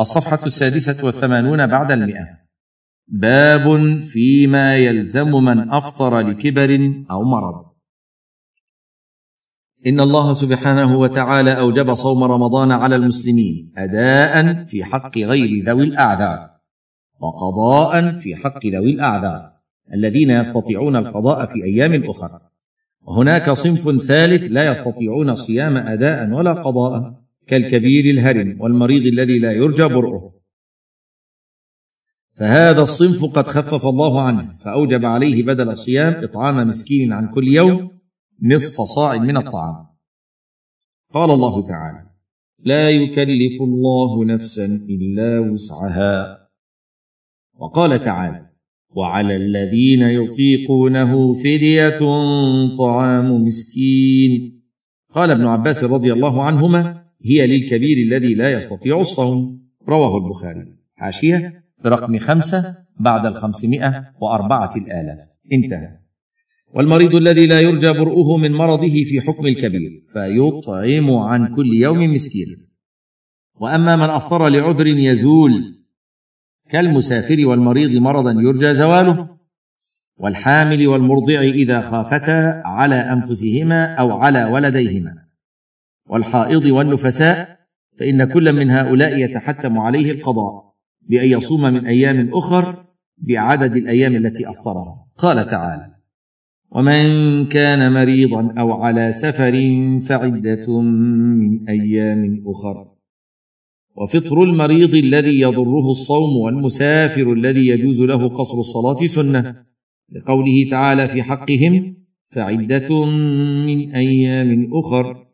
الصفحة السادسة والثمانون بعد المئة. باب فيما يلزم من أفطر لكبر أو مرض. إن الله سبحانه وتعالى أوجب صوم رمضان على المسلمين أداء في حق غير ذوي الأعذار وقضاء في حق ذوي الأعذار الذين يستطيعون القضاء في أيام أخرى. وهناك صنف ثالث لا يستطيعون الصيام أداء ولا قضاء. كالكبير الهرم والمريض الذي لا يرجى برؤه. فهذا الصنف قد خفف الله عنه فأوجب عليه بدل الصيام إطعام مسكين عن كل يوم نصف صاع من الطعام. قال الله تعالى لا يكلف الله نفسا إلا وسعها وقال تعالى وعلى الذين يطيقونه فدية طعام مسكين قال ابن عباس رضي الله عنهما هي للكبير الذي لا يستطيع الصوم. رواه البخاري. حاشية برقم خمسة بعد الخمسمائة وأربعة الآلاف. انتهى. والمريض الذي لا يرجى برؤه من مرضه في حكم الكبير فيطعم عن كل يوم مسكينا وأما من أفطر لعذر يزول كالمسافر والمريض مرضا يرجى زواله. والحامل والمرضع إذا خافتا على أنفسهما أو على ولديهما. والحائض والنفساء فإن كل من هؤلاء يتحتم عليه القضاء بأن يصوم من أيام أخر بعدد الأيام التي أفطرها. قال تعالى ومن كان مريضا أو على سفر فعدة من أيام أخر. وفطر المريض الذي يضره الصوم والمسافر الذي يجوز له قصر الصلاة سنة. لقوله تعالى في حقهم فعدة من أيام أخر.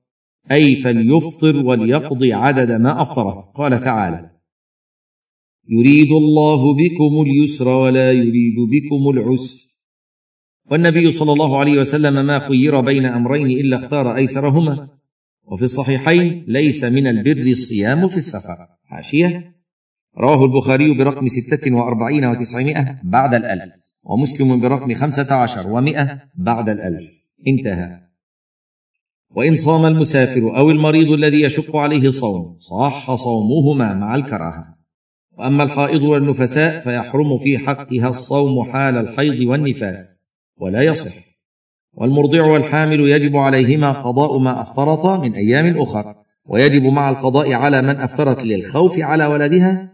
أي فليفطر وليقضي عدد ما أفطره. قال تعالى يريد الله بكم اليسر ولا يريد بكم العسر. والنبي صلى الله عليه وسلم ما خير بين أمرين إلا اختار أيسرهما. وفي الصحيحين ليس من البر الصيام في السفر. حاشية. رواه البخاري برقم ستة وأربعين وتسعمائة بعد الألف ومسلم برقم خمسة عشر ومائة بعد الألف. انتهى. وإن صام المسافر أو المريض الذي يشق عليه الصوم صح صومهما مع الكراهة. وأما الحائض والنفساء فيحرم في حقها الصوم حال الحيض والنفاس ولا يصح. والمرضع والحامل يجب عليهما قضاء ما أفطرتا من أيام أخر ويجب مع القضاء على من أفطرت للخوف على ولدها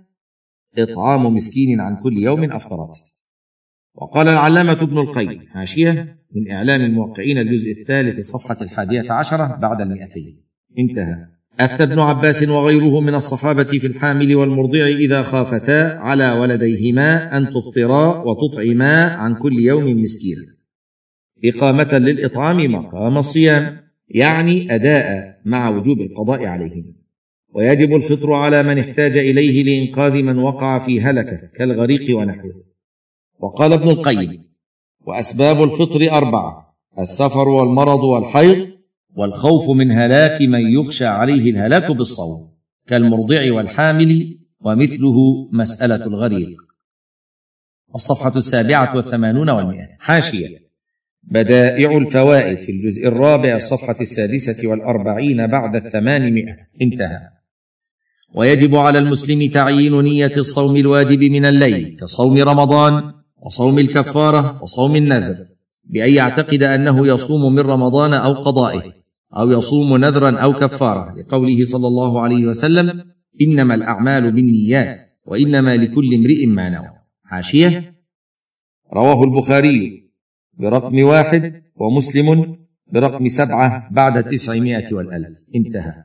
إطعام مسكين عن كل يوم أفطرت. وقال العلامة ابن القيم حاشيه من إعلام الموقعين الجزء الثالث الصفحة الحادية عشرة بعد المئتين انتهى. أفتى ابن عباس وغيره من الصحابة في الحامل والمرضع إذا خافتا على ولديهما أن تفطرا وتطعما عن كل يوم مسكينا. إقامة للإطعام مقام الصيام يعني أداء مع وجوب القضاء عليهما. ويجب الفطر على من احتاج إليه لإنقاذ من وقع في هلكة كالغريق ونحوه. وقال ابن القيم وأسباب الفطر أربعة السفر والمرض والحيض والخوف من هلاك من يخشى عليه الهلاك بالصوم كالمرضع والحامل ومثله مسألة الغريق. الصفحة السابعة والثمانون والمئة. حاشية. بدائع الفوائد في الجزء الرابع الصفحة السادسة والأربعين بعد الثمانمائة. انتهى. ويجب على المسلم تعيين نية الصوم الواجب من الليل كصوم رمضان وصوم الكفارة وصوم النذر بأن يعتقد أنه يصوم من رمضان أو قضائه أو يصوم نذرا أو كفارة لقوله صلى الله عليه وسلم إنما الأعمال بالنيات وإنما لكل امرئ ما نوى. حاشية؟ رواه البخاري برقم واحد ومسلم برقم سبعة بعد التسعمائة والألف. انتهى.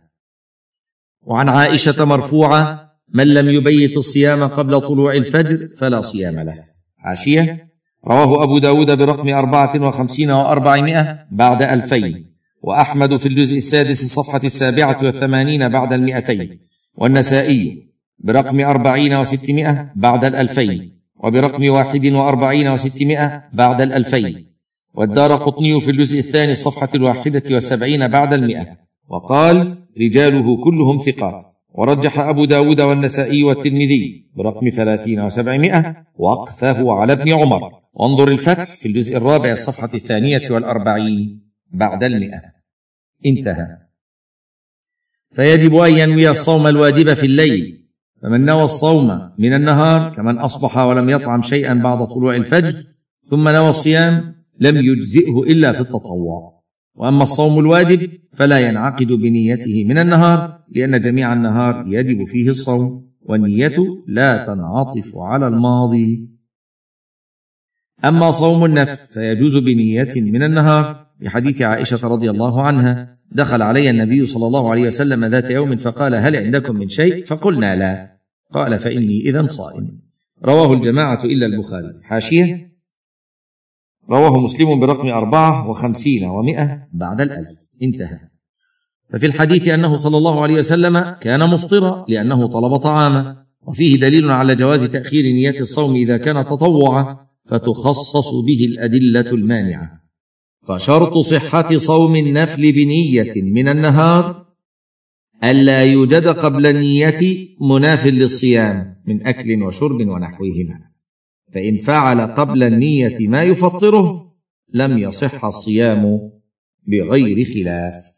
وعن عائشة مرفوعة من لم يبيت الصيام قبل طلوع الفجر فلا صيام له. حاشية رواه أبو داود برقم أربعة وخمسين وأربعمائة بعد ألفين. وأحمد في الجزء السادس الصفحة السابعة والثمانين بعد المئتين. والنسائي برقم أربعين وستمائة بعد الألفين. وبرقم واحد وأربعين وستمائة بعد الألفين. والدار قطني في الجزء الثاني الصفحة الواحدة والسبعين بعد المئة. وقال رجاله كلهم ثقات. ورجح أبو داود والنسائي والترمذي برقم ثلاثين وسبعمائة وقفه على ابن عمر. وانظر الفتح في الجزء الرابع الصفحة الثانية والأربعين بعد المئة. انتهى. فيجب أن ينوي الصوم الواجب في الليل فمن نوى الصوم من النهار كمن أصبح ولم يطعم شيئا بعد طلوع الفجر ثم نوى الصيام لم يجزئه إلا في التطوع. وأما الصوم الواجب فلا ينعقد بنيته من النهار لأن جميع النهار يجب فيه الصوم والنية لا تنعطف على الماضي. أما صوم النفل فيجوز بنية من النهار. لحديث عائشة رضي الله عنها دخل علي النبي صلى الله عليه وسلم ذات يوم فقال هل عندكم من شيء؟ فقلنا لا. قال فإني إذا صائم. رواه الجماعة إلا البخاري. حاشية. رواه مسلم برقم أربعة وخمسين ومائة بعد الألف. انتهى. ففي الحديث أنه صلى الله عليه وسلم كان مفطرا لأنه طلب طعاما. وفيه دليل على جواز تأخير نية الصوم إذا كان تطوعا فتخصص به الأدلة المانعة. فشرط صحة صوم النفل بنية من النهار ألا يوجد قبل النية مناف للصيام من أكل وشرب ونحوهما. فإن فعل قبل النية ما يفطره لم يصح الصيام بغير خلاف.